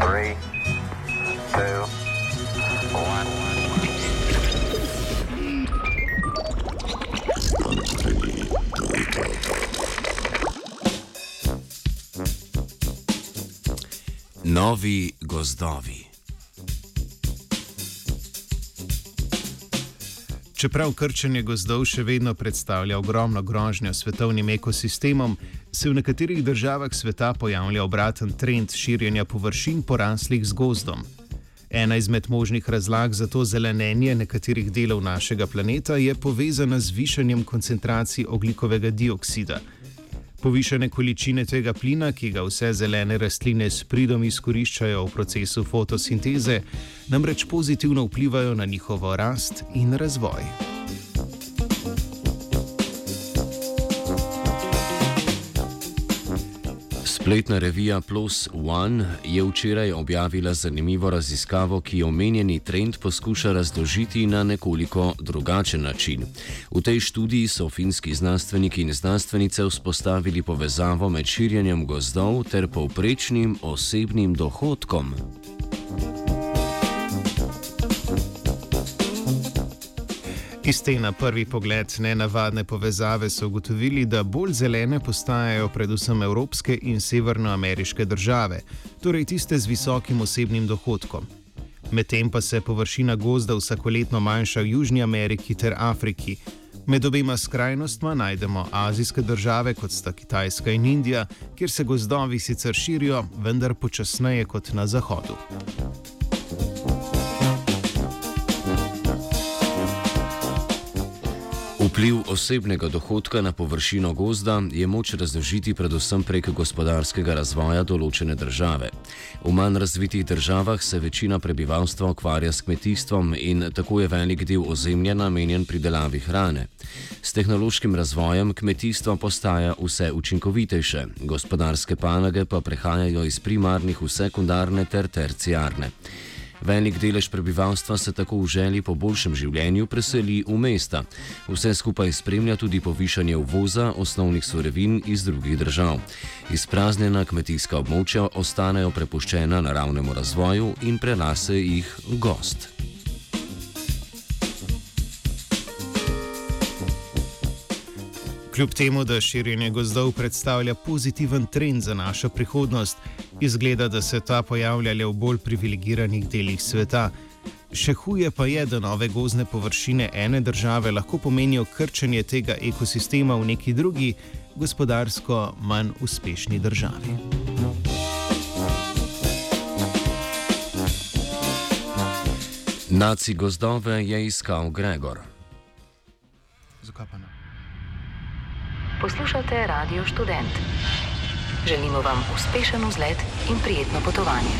Three, two, one. Novi gozdovi. Čeprav krčenje gozdov še vedno predstavlja ogromno grožnjo svetovnim ekosistemom, se v nekaterih državah sveta pojavlja obraten trend širjenja površin poraslih z gozdom. Ena izmed možnih razlag za to zelenenje nekaterih delov našega planeta je povezana z višanjem koncentracij oglikovega dioksida. Povišene količine tega plina, ki ga vse zelene rastline s pridom izkoriščajo v procesu fotosinteze, namreč pozitivno vplivajo na njihovo rast in razvoj. Spletna revija Plus One je včeraj objavila zanimivo raziskavo, ki omenjeni trend poskuša razložiti na nekoliko drugačen način. V tej študiji so finski znanstveniki in znanstvenice vzpostavili povezavo med širjenjem gozdov ter povprečnim osebnim dohodkom. Iz te na prvi pogled nenavadne povezave so ugotovili, da bolj zelene postajajo predvsem evropske in severnoameriške države, torej tiste z visokim osebnim dohodkom. Medtem pa se površina gozda vsakoletno manjša v Južni Ameriki ter Afriki. Med obema skrajnostma najdemo azijske države, kot sta Kitajska in Indija, kjer se gozdovi sicer širijo, vendar počasneje kot na zahodu. Vpliv osebnega dohodka na površino gozda je moč razložiti predvsem prek gospodarskega razvoja določene države. V manj razvitih državah se večina prebivalstva ukvarja s kmetijstvom in tako je velik del ozemlja namenjen pridelavi hrane. S tehnološkim razvojem kmetijstvo postaja vse učinkovitejše, gospodarske panoge pa prehajajo iz primarnih v sekundarne ter terciarne. Velik delež prebivalstva se tako v želji po boljšem življenju preseli v mesta. Vse skupaj spremlja tudi povišanje uvoza osnovnih surovin iz drugih držav. Izpraznjena kmetijska območja ostanejo prepuščena naravnemu razvoju in prenase jih gost. Kljub temu, da širjenje gozdov predstavlja pozitiven trend za našo prihodnost, izgleda, da se ta pojavlja le v bolj privilegiranih delih sveta. Še huje pa je, da nove gozdne površine ene države lahko pomenijo krčenje tega ekosistema v neki drugi, gospodarsko manj uspešni državi. Naci gozdove je iskal Gregor. Zakaj pa ne? Poslušate Radio Student. Želimo vam uspešen vzlet in prijetno potovanje.